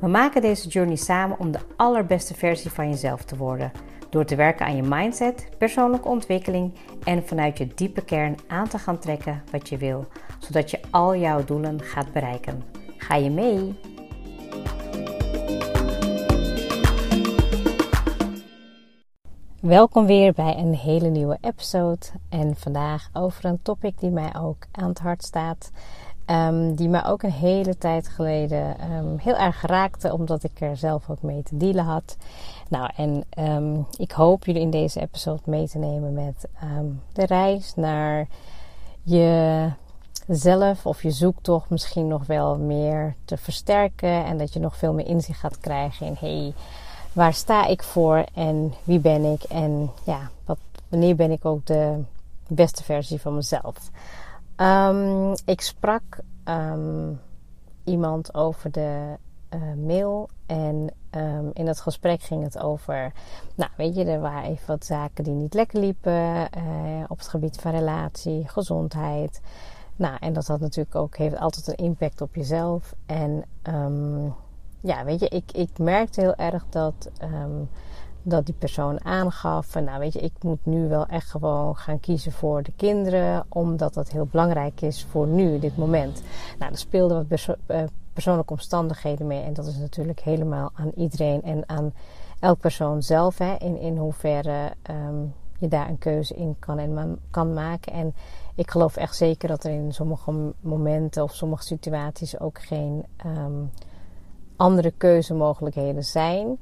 We maken deze journey samen om de allerbeste versie van jezelf te worden. Door te werken aan je mindset, persoonlijke ontwikkeling en vanuit je diepe kern aan te gaan trekken wat je wil, zodat je al jouw doelen gaat bereiken. Ga je mee? Welkom weer bij een hele nieuwe episode. En vandaag over een topic die mij ook aan het hart staat. Um, die me ook een hele tijd geleden um, heel erg raakte, omdat ik er zelf ook mee te dealen had. Nou, en um, ik hoop jullie in deze episode mee te nemen met de reis naar jezelf of je zoektocht misschien nog wel meer te versterken. En dat je nog veel meer inzicht gaat krijgen in hey, waar sta ik voor en wie ben ik en ja, wat, wanneer ben ik ook de beste versie van mezelf. Um, ik sprak um, iemand over de uh, mail en um, in dat gesprek ging het over, nou weet je, er waren even wat zaken die niet lekker liepen uh, op het gebied van relatie, gezondheid. Nou, en dat had natuurlijk ook, heeft altijd een impact op jezelf. En ja, weet je, ik, ik merkte heel erg dat dat die persoon aangaf van nou weet je, ik moet nu wel echt gewoon gaan kiezen voor de kinderen, omdat dat heel belangrijk is voor nu, dit moment. Nou, er speelden wat uh, persoonlijke omstandigheden mee en dat is natuurlijk helemaal aan iedereen en aan elk persoon zelf, hè, in, in hoeverre um, je daar een keuze in kan en kan maken. En ik geloof echt zeker dat er in sommige momenten of sommige situaties ook geen um, andere keuzemogelijkheden zijn.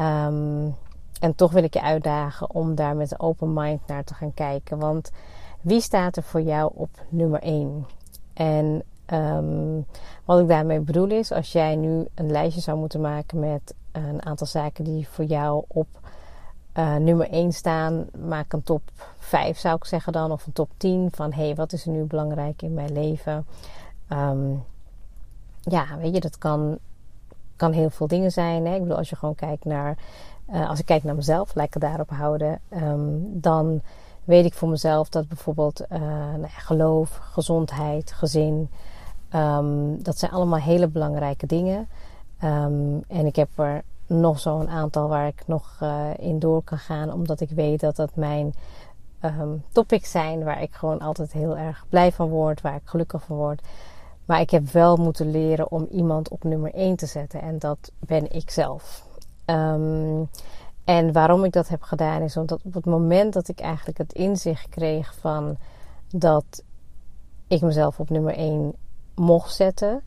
Um, en toch wil ik je uitdagen om daar met een open mind naar te gaan kijken. Want wie staat er voor jou op nummer 1? En um, wat ik daarmee bedoel is, als jij nu een lijstje zou moeten maken met een aantal zaken die voor jou op uh, nummer 1 staan, maak een top 5 zou ik zeggen dan, of een top 10 van hé, hey, wat is er nu belangrijk in mijn leven? Um, ja, weet je, dat kan, kan heel veel dingen zijn. Hè? Ik bedoel, als je gewoon kijkt naar uh, als ik kijk naar mezelf, lekker daarop houden, um, dan weet ik voor mezelf dat bijvoorbeeld uh, nou geloof, gezondheid, gezin, um, dat zijn allemaal hele belangrijke dingen. Um, en ik heb er nog zo'n aantal waar ik nog uh, in door kan gaan, omdat ik weet dat dat mijn topics zijn waar ik gewoon altijd heel erg blij van word, waar ik gelukkig van word. Maar ik heb wel moeten leren om iemand op nummer 1 te zetten en dat ben ik zelf. Um, en waarom ik dat heb gedaan is omdat op het moment dat ik eigenlijk het inzicht kreeg van dat ik mezelf op nummer 1 mocht zetten,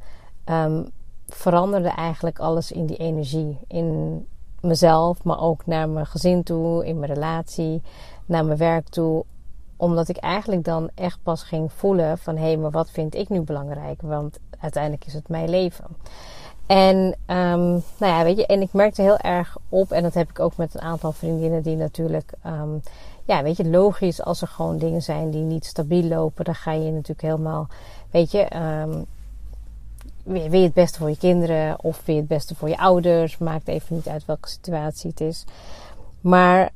um, veranderde eigenlijk alles in die energie. In mezelf, maar ook naar mijn gezin toe, in mijn relatie, naar mijn werk toe. Omdat ik eigenlijk dan echt pas ging voelen van hé, hey, maar wat vind ik nu belangrijk? Want uiteindelijk is het mijn leven. En, um, nou ja, weet je, en ik merkte heel erg op, en dat heb ik ook met een aantal vriendinnen die natuurlijk, um, ja, weet je, logisch als er gewoon dingen zijn die niet stabiel lopen, dan ga je natuurlijk helemaal, weet je, um, het beste voor je kinderen of je het beste voor je ouders, maakt even niet uit welke situatie het is. Maar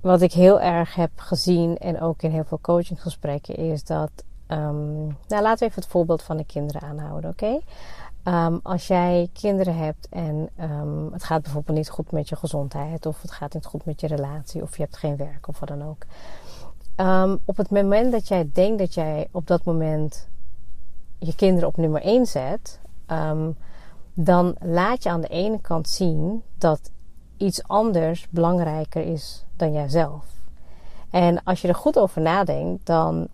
wat ik heel erg heb gezien en ook in heel veel coachinggesprekken is dat, nou laten we even het voorbeeld van de kinderen aanhouden, oké? Um, als jij kinderen hebt en um, het gaat bijvoorbeeld niet goed met je gezondheid, of het gaat niet goed met je relatie, of je hebt geen werk of wat dan ook. Um, op het moment dat jij denkt dat jij op dat moment je kinderen op nummer 1 zet, dan laat je aan de ene kant zien dat iets anders belangrijker is dan jijzelf. En als je er goed over nadenkt, dan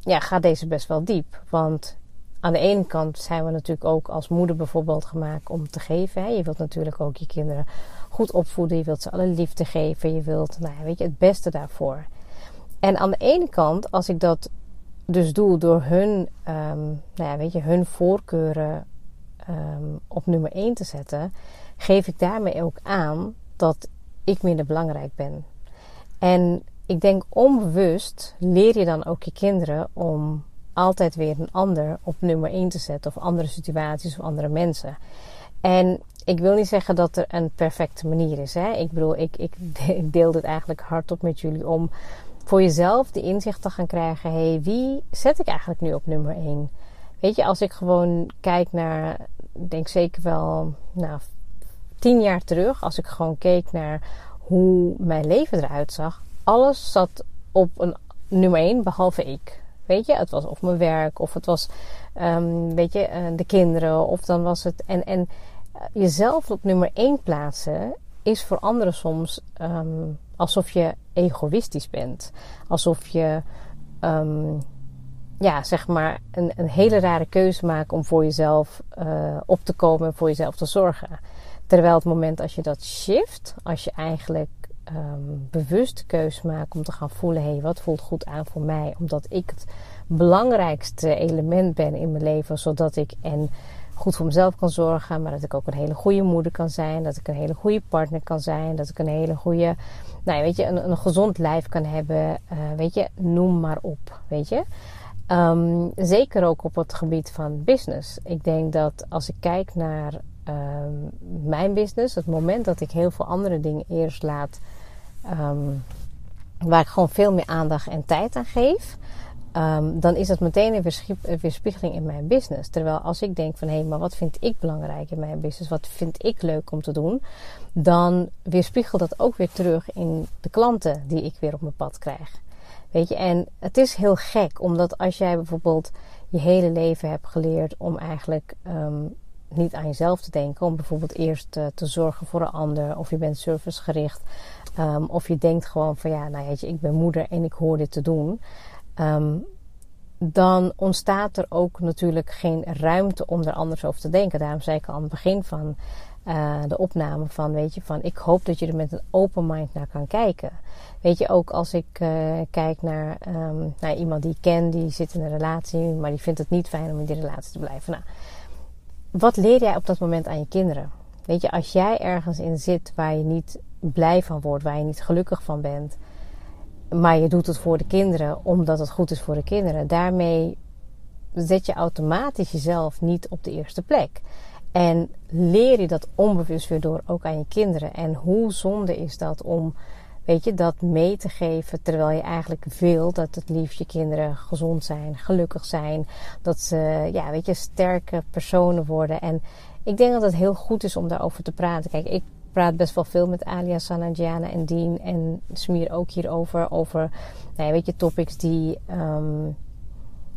ja, gaat deze best wel diep. Want aan de ene kant zijn we natuurlijk ook als moeder bijvoorbeeld gemaakt om te geven. Hè. Je wilt natuurlijk ook je kinderen goed opvoeden. Je wilt ze alle liefde geven. Je wilt, nou weet je, het beste daarvoor. En aan de ene kant, als ik dat dus doe door hun, um, nou ja, weet je, hun voorkeuren um, op nummer 1 te zetten, geef ik daarmee ook aan dat ik minder belangrijk ben. En ik denk onbewust leer je dan ook je kinderen om altijd weer een ander op nummer 1 te zetten. Of andere situaties of andere mensen. En ik wil niet zeggen dat er een perfecte manier is. Hè? Ik bedoel, ik, ik, deel dit eigenlijk hardop met jullie om voor jezelf de inzicht te gaan krijgen. hey, wie zet ik eigenlijk nu op nummer 1? Weet je, als ik gewoon kijk naar, denk zeker wel, nou, tien jaar terug. Als ik gewoon keek naar hoe mijn leven eruit zag. Alles zat op een nummer 1, behalve ik. Weet je, het was of mijn werk, of het was, um, weet je, uh, de kinderen, of dan was het. En, en uh, jezelf op nummer 1 plaatsen is voor anderen soms um, alsof je egoïstisch bent. Alsof je, um, ja, zeg maar, een, een hele rare keuze maakt om voor jezelf uh, op te komen en voor jezelf te zorgen. Terwijl het moment als je dat shift, als je eigenlijk um, bewust keuze maakt om te gaan voelen: hey, wat voelt goed aan voor mij? Omdat ik het belangrijkste element ben in mijn leven, zodat ik en goed voor mezelf kan zorgen, maar dat ik ook een hele goede moeder kan zijn, dat ik een hele goede partner kan zijn, dat ik een hele goede, nou ja, weet je, een, een gezond lijf kan hebben, uh, weet je, noem maar op, weet je. Um, zeker ook op het gebied van business. Ik denk dat als ik kijk naar um, mijn business, het moment dat ik heel veel andere dingen eerst laat um, waar ik gewoon veel meer aandacht en tijd aan geef, um, dan is dat meteen een weerspiegeling in mijn business. Terwijl als ik denk van hé, hey, maar wat vind ik belangrijk in mijn business? Wat vind ik leuk om te doen? Dan weerspiegelt dat ook weer terug in de klanten die ik weer op mijn pad krijg. Weet je, en het is heel gek, omdat als jij bijvoorbeeld je hele leven hebt geleerd om eigenlijk niet aan jezelf te denken, om bijvoorbeeld eerst uh, te zorgen voor een ander, of je bent servicegericht, Um, of je denkt gewoon van ja, nou weet je, ik ben moeder en ik hoor dit te doen. Um, dan ontstaat er ook natuurlijk geen ruimte om er anders over te denken. Daarom zei ik al aan het begin van uh, de opname van, weet je, van ik hoop dat je er met een open mind naar kan kijken. Weet je, ook als ik uh, kijk naar, um, naar iemand die ik ken, die zit in een relatie, maar die vindt het niet fijn om in die relatie te blijven. Nou, wat leer jij op dat moment aan je kinderen? Weet je, als jij ergens in zit waar je niet blij van wordt, waar je niet gelukkig van bent, maar je doet het voor de kinderen omdat het goed is voor de kinderen, daarmee zet je automatisch jezelf niet op de eerste plek. En leer je dat onbewust weer door ook aan je kinderen. En hoe zonde is dat om, weet je, dat mee te geven terwijl je eigenlijk wil dat het liefst je kinderen gezond zijn, gelukkig zijn, dat ze, ja, weet je, sterke personen worden. En ik denk dat het heel goed is om daarover te praten. Kijk, ik praat best wel veel met Alia, Sanandiana en Dean en Smier ook hierover. Over, nou weet je, topics die um,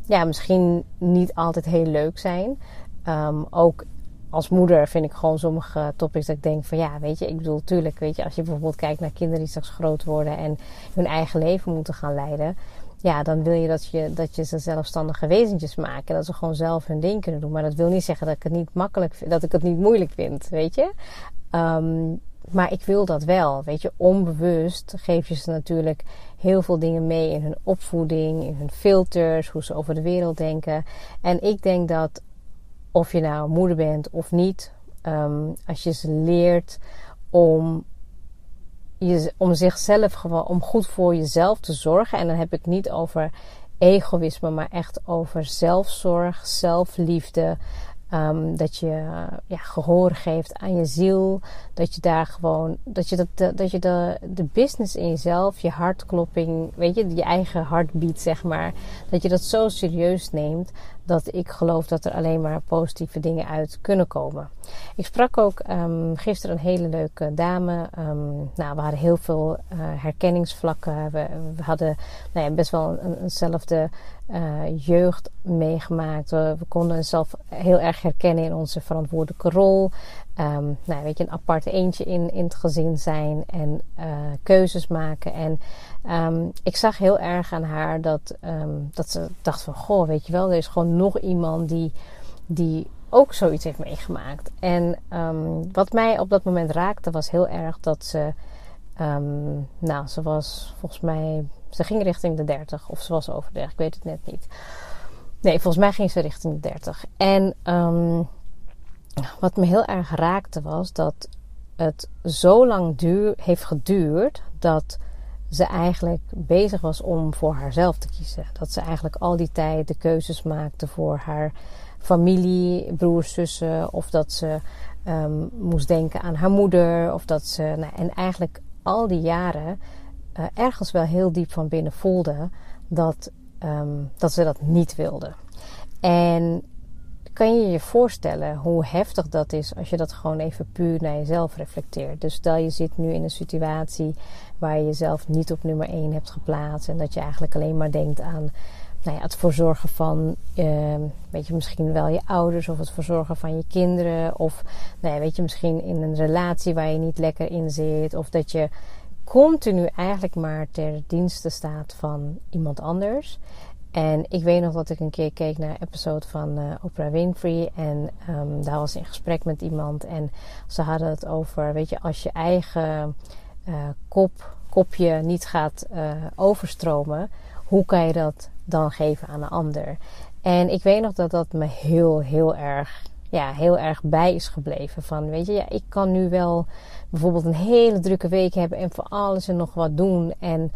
ja, misschien niet altijd heel leuk zijn. Um, ook als moeder vind ik gewoon sommige topics dat ik denk van ja, weet je, ik bedoel, tuurlijk, weet je, als je bijvoorbeeld kijkt naar kinderen die straks groot worden en hun eigen leven moeten gaan leiden ja, dan wil je dat je, dat je ze zelfstandige wezentjes maakt. Dat ze gewoon zelf hun ding kunnen doen. Maar dat wil niet zeggen dat ik het niet makkelijk vind, dat ik het niet moeilijk vind, weet je. Um, maar ik wil dat wel, weet je. Onbewust geef je ze natuurlijk heel veel dingen mee in hun opvoeding, in hun filters, hoe ze over de wereld denken. En ik denk dat of je nou moeder bent of niet, um, als je ze leert om je, om zichzelf gewoon, om goed voor jezelf te zorgen. En dan heb ik niet over egoïsme, maar echt over zelfzorg, zelfliefde. Um, dat je ja, gehoor geeft aan je ziel. Dat je daar gewoon, dat je, dat, dat je de, de business in jezelf, je hartklopping, weet je, je eigen hartbeat zeg maar. Dat je dat zo serieus neemt dat ik geloof dat er alleen maar positieve dingen uit kunnen komen. Ik sprak ook um, gisteren een hele leuke dame. Um, nou, we hadden heel veel uh, herkenningsvlakken. We, we hadden nou ja, best wel een, eenzelfde uh, jeugd meegemaakt. We, konden onszelf heel erg herkennen in onze verantwoordelijke rol. Um, nou, weet je, een apart eentje in, in het gezin zijn en uh, keuzes maken. En um, ik zag heel erg aan haar dat, um, dat ze dacht van, goh, weet je wel, er is gewoon nog iemand die, die ook zoiets heeft meegemaakt. En wat mij op dat moment raakte was heel erg dat ze, nou, ze was volgens mij, ze ging richting de 30 of ze was over de 30, ik weet het net niet. Nee, volgens mij ging ze richting de 30. En wat me heel erg raakte was dat het zo lang duur, heeft geduurd dat ze eigenlijk bezig was om voor haarzelf te kiezen. Dat ze eigenlijk al die tijd de keuzes maakte voor haar familie, broers, zussen. Of dat ze um, moest denken aan haar moeder. Of dat ze. Nou, en eigenlijk al die jaren uh, ergens wel heel diep van binnen voelde dat, um, dat ze dat niet wilde. En kan je je voorstellen hoe heftig dat is als je dat gewoon even puur naar jezelf reflecteert? Dus stel je zit nu in een situatie waar je jezelf niet op nummer 1 hebt geplaatst en dat je eigenlijk alleen maar denkt aan nou ja, het verzorgen van, uh, weet je, misschien wel je ouders of het verzorgen van je kinderen. Of, nou ja, weet je, misschien in een relatie waar je niet lekker in zit. Of dat je continu eigenlijk maar ter dienste staat van iemand anders. En ik weet nog dat ik een keer keek naar een episode van uh, Oprah Winfrey. En um, daar was in gesprek met iemand. En ze hadden het over, weet je, als je eigen uh, kop, kopje niet gaat uh, overstromen, hoe kan je dat dan geven aan een ander? En ik weet nog dat dat me heel, heel erg, ja, heel erg bij is gebleven. Van, weet je, ja, ik kan nu wel bijvoorbeeld een hele drukke week hebben en voor alles en nog wat doen. En,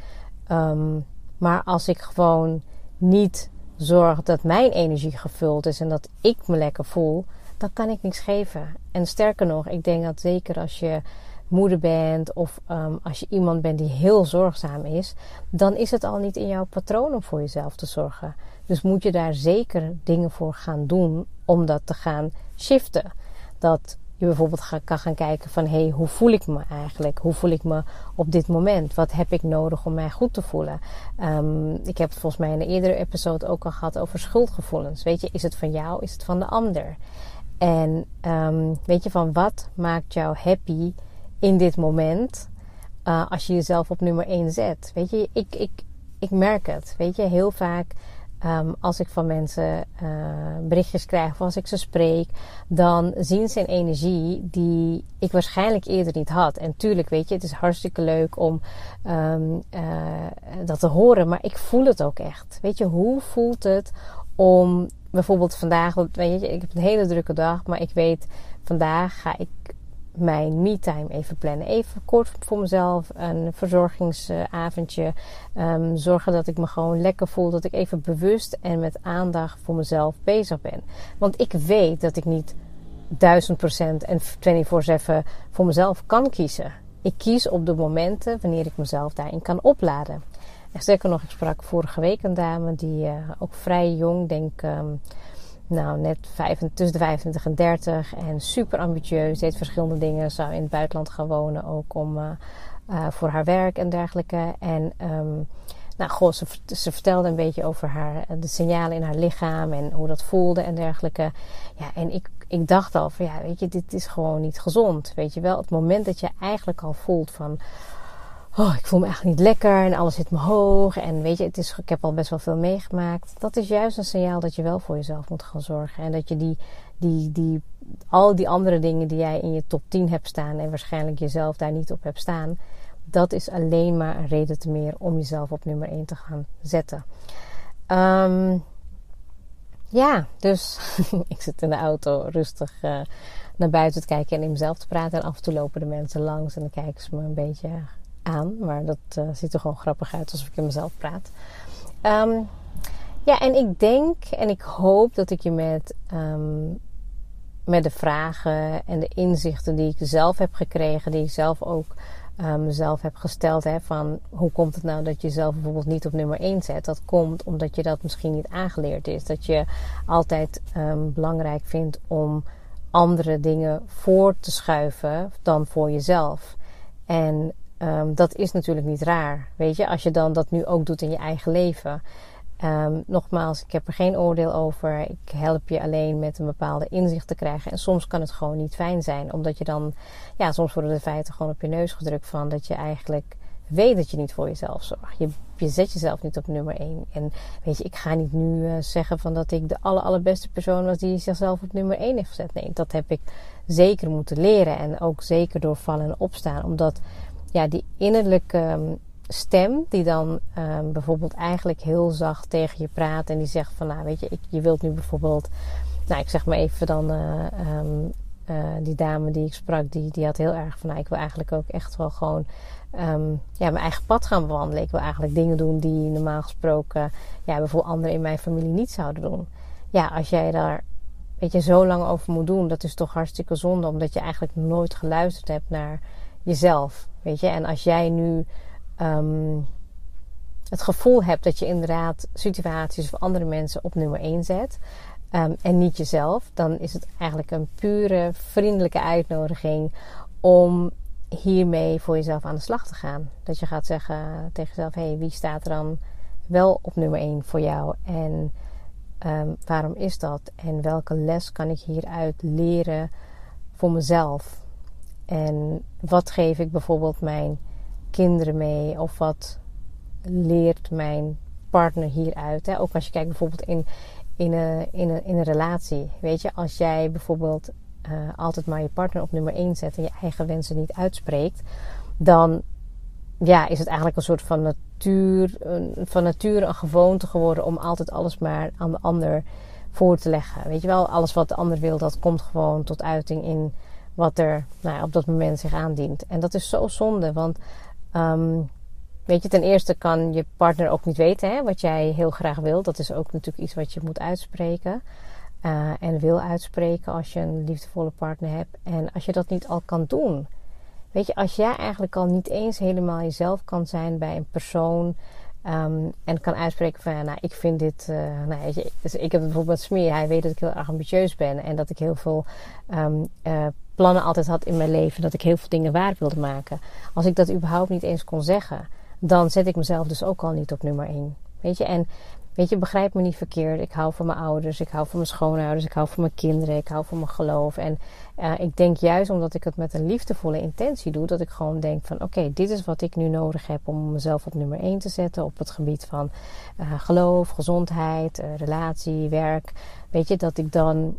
um, maar als ik gewoon niet zorg dat mijn energie gevuld is en dat ik me lekker voel, dan kan ik niks geven. En sterker nog, ik denk dat zeker als je moeder bent of um, als je iemand bent die heel zorgzaam is, dan is het al niet in jouw patroon om voor jezelf te zorgen. Dus moet je daar zeker dingen voor gaan doen om dat te gaan shiften. Dat je bijvoorbeeld kan gaan kijken van hé, hey, hoe voel ik me eigenlijk? Hoe voel ik me op dit moment? Wat heb ik nodig om mij goed te voelen? Um, ik heb het volgens mij in een eerdere episode ook al gehad over schuldgevoelens. Weet je, is het van jou? Is het van de ander? En um, weet je, van wat maakt jou happy in dit moment uh, als je jezelf op nummer 1 zet? Weet je, ik, ik, ik merk het. Weet je, heel vaak Um, als ik van mensen uh, berichtjes krijg of als ik ze spreek, dan zien ze een energie die ik waarschijnlijk eerder niet had. En tuurlijk, weet je, het is hartstikke leuk om um, uh, dat te horen, maar ik voel het ook echt. Weet je, hoe voelt het om bijvoorbeeld vandaag, weet je, ik heb een hele drukke dag, maar ik weet vandaag ga ik mijn me-time even plannen. Even kort voor mezelf, een verzorgingsavondje. Um, zorgen dat ik me gewoon lekker voel. Dat ik even bewust en met aandacht voor mezelf bezig ben. Want ik weet dat ik niet 1000% en 24-7 voor mezelf kan kiezen. Ik kies op de momenten wanneer ik mezelf daarin kan opladen. En sterker nog, ik sprak vorige week een dame die uh, ook vrij jong, denk um, nou, net tussen de 25 en 30 en super ambitieus. Deed verschillende dingen. Zou in het buitenland gaan wonen ook om, uh, uh, voor haar werk en dergelijke. En um, nou, goh, ze, ze, vertelde een beetje over haar, de signalen in haar lichaam en hoe dat voelde en dergelijke. Ja, en ik, ik dacht al van ja, weet je, dit is gewoon niet gezond. Weet je wel, het moment dat je eigenlijk al voelt van oh, ik voel me eigenlijk niet lekker en alles zit me hoog. En weet je, het is, ik heb al best wel veel meegemaakt. Dat is juist een signaal dat je wel voor jezelf moet gaan zorgen. En dat je die, die, die, al die andere dingen die jij in je top 10 hebt staan en waarschijnlijk jezelf daar niet op hebt staan, dat is alleen maar een reden te meer om jezelf op nummer 1 te gaan zetten. Um, ja, dus ik zit in de auto rustig uh, naar buiten te kijken en in mezelf te praten. En af en toe lopen de mensen langs en dan kijken ze me een beetje aan. Maar dat uh, ziet er gewoon grappig uit alsof ik in mezelf praat. Um, ja, en ik denk en ik hoop dat ik je met, um, met de vragen en de inzichten die ik zelf heb gekregen, die ik zelf ook um, mezelf heb gesteld, hè, van hoe komt het nou dat je zelf bijvoorbeeld niet op nummer 1 zet? Dat komt omdat je dat misschien niet aangeleerd is. Dat je altijd belangrijk vindt om andere dingen voor te schuiven dan voor jezelf. En Um, dat is natuurlijk niet raar. Weet je, als je dan dat nu ook doet in je eigen leven. Um, nogmaals, ik heb er geen oordeel over. Ik help je alleen met een bepaalde inzicht te krijgen. En soms kan het gewoon niet fijn zijn. Omdat je dan, ja, soms worden de feiten gewoon op je neus gedrukt van dat je eigenlijk weet dat je niet voor jezelf zorgt. Je, zet jezelf niet op nummer 1. En weet je, ik ga niet nu uh, zeggen van dat ik de aller, allerbeste persoon was die zichzelf op nummer 1 heeft gezet. Nee, dat heb ik zeker moeten leren. En ook zeker door vallen en opstaan. Omdat ja, die innerlijke ehm, stem die dan um, bijvoorbeeld eigenlijk heel zacht tegen je praat en die zegt van nou weet je, ik, je wilt nu bijvoorbeeld, nou ik zeg maar even dan uh, um, die dame die ik sprak, die, die had heel erg van... Nou, ik wil eigenlijk ook echt wel gewoon ja, mijn eigen pad gaan bewandelen. Ik wil eigenlijk dingen doen die normaal gesproken... Ja, bijvoorbeeld anderen in mijn familie niet zouden doen. Ja, als jij daar weet je, zo lang over moet doen... dat is toch hartstikke zonde. Omdat je eigenlijk nooit geluisterd hebt naar jezelf. Weet je, en als jij nu... Um, het gevoel hebt dat je inderdaad situaties of andere mensen op nummer 1 zet, um, en niet jezelf, dan is het eigenlijk een pure vriendelijke uitnodiging om hiermee voor jezelf aan de slag te gaan. Dat je gaat zeggen tegen jezelf: hé, hey, wie staat er dan wel op nummer 1 voor jou? En um, waarom is dat? En welke les kan ik hieruit leren voor mezelf? En wat geef ik bijvoorbeeld mijn kinderen mee? Of wat leert mijn partner hieruit? Hè? Ook als je kijkt bijvoorbeeld in, in, een, in, een, in een relatie. Weet je, als jij bijvoorbeeld uh, altijd maar je partner op nummer 1 zet en je eigen wensen niet uitspreekt, dan ja, is het eigenlijk een soort van natuur, van nature een gewoonte geworden om altijd alles maar aan de ander voor te leggen. Weet je wel, alles wat de ander wil, dat komt gewoon tot uiting in wat er nou ja, op dat moment zich aandient. En dat is zo zonde, want um, weet je, ten eerste kan je partner ook niet weten hè, wat jij heel graag wil. Dat is ook natuurlijk iets wat je moet uitspreken. Uh, en wil uitspreken als je een liefdevolle partner hebt. En als je dat niet al kan doen. Weet je, als jij eigenlijk al niet eens helemaal jezelf kan zijn bij een persoon. Um, en kan uitspreken van, nou, ik vind dit. Uh, nou, dus ik heb bijvoorbeeld Smeer. Hij weet dat ik heel erg ambitieus ben. En dat ik heel veel um, uh, plannen altijd had in mijn leven. Dat ik heel veel dingen waar wilde maken. Als ik dat überhaupt niet eens kon zeggen, dan zet ik mezelf dus ook al niet op nummer 1. Weet je, en Weet je, begrijp me niet verkeerd. Ik hou van mijn ouders, ik hou van mijn schoonouders, ik hou van mijn kinderen, ik hou van mijn geloof. En uh, ik denk juist omdat ik het met een liefdevolle intentie doe, dat ik gewoon denk van oké, dit is wat ik nu nodig heb om mezelf op nummer 1 te zetten op het gebied van uh, geloof, gezondheid, uh, relatie, werk. Weet je, dat ik dan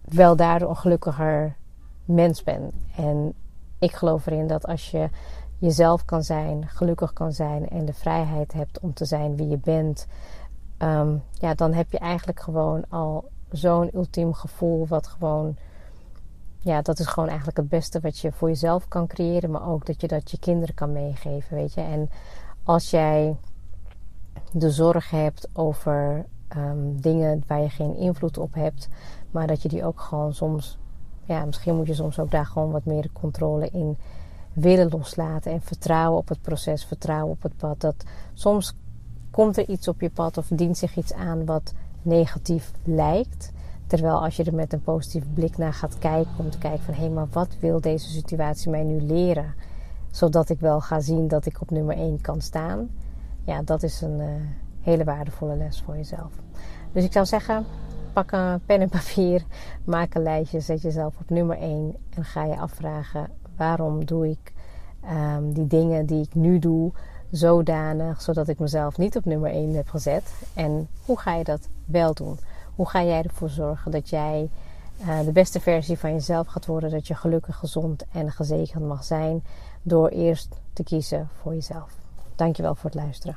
wel daardoor gelukkiger mens ben. En ik geloof erin dat als je jezelf kan zijn, gelukkig kan zijn en de vrijheid hebt om te zijn wie je bent um, ja, dan heb je eigenlijk gewoon al zo'n ultiem gevoel, wat gewoon, ja, dat is gewoon eigenlijk het beste wat je voor jezelf kan creëren, maar ook dat je dat je kinderen kan meegeven, weet je. En als jij de zorg hebt over um, dingen waar je geen invloed op hebt, maar dat je die ook gewoon soms, ja, misschien moet je soms ook daar gewoon wat meer controle in willen loslaten en vertrouwen op het proces, vertrouwen op het pad. Dat soms komt er iets op je pad of dient zich iets aan wat negatief lijkt. Terwijl als je er met een positieve blik naar gaat kijken, om te kijken van hé, maar wat wil deze situatie mij nu leren? Zodat ik wel ga zien dat ik op nummer 1 kan staan. Ja, dat is een uh, hele waardevolle les voor jezelf. Dus ik zou zeggen, pak een pen en papier, maak een lijstje, zet jezelf op nummer 1 en ga je afvragen waarom doe ik um, die dingen die ik nu doe zodanig zodat ik mezelf niet op nummer 1 heb gezet. En hoe ga je dat wel doen? Hoe ga jij ervoor zorgen dat jij uh, de beste versie van jezelf gaat worden? Dat je gelukkig, gezond en gezegend mag zijn door eerst te kiezen voor jezelf. Dankjewel voor het luisteren.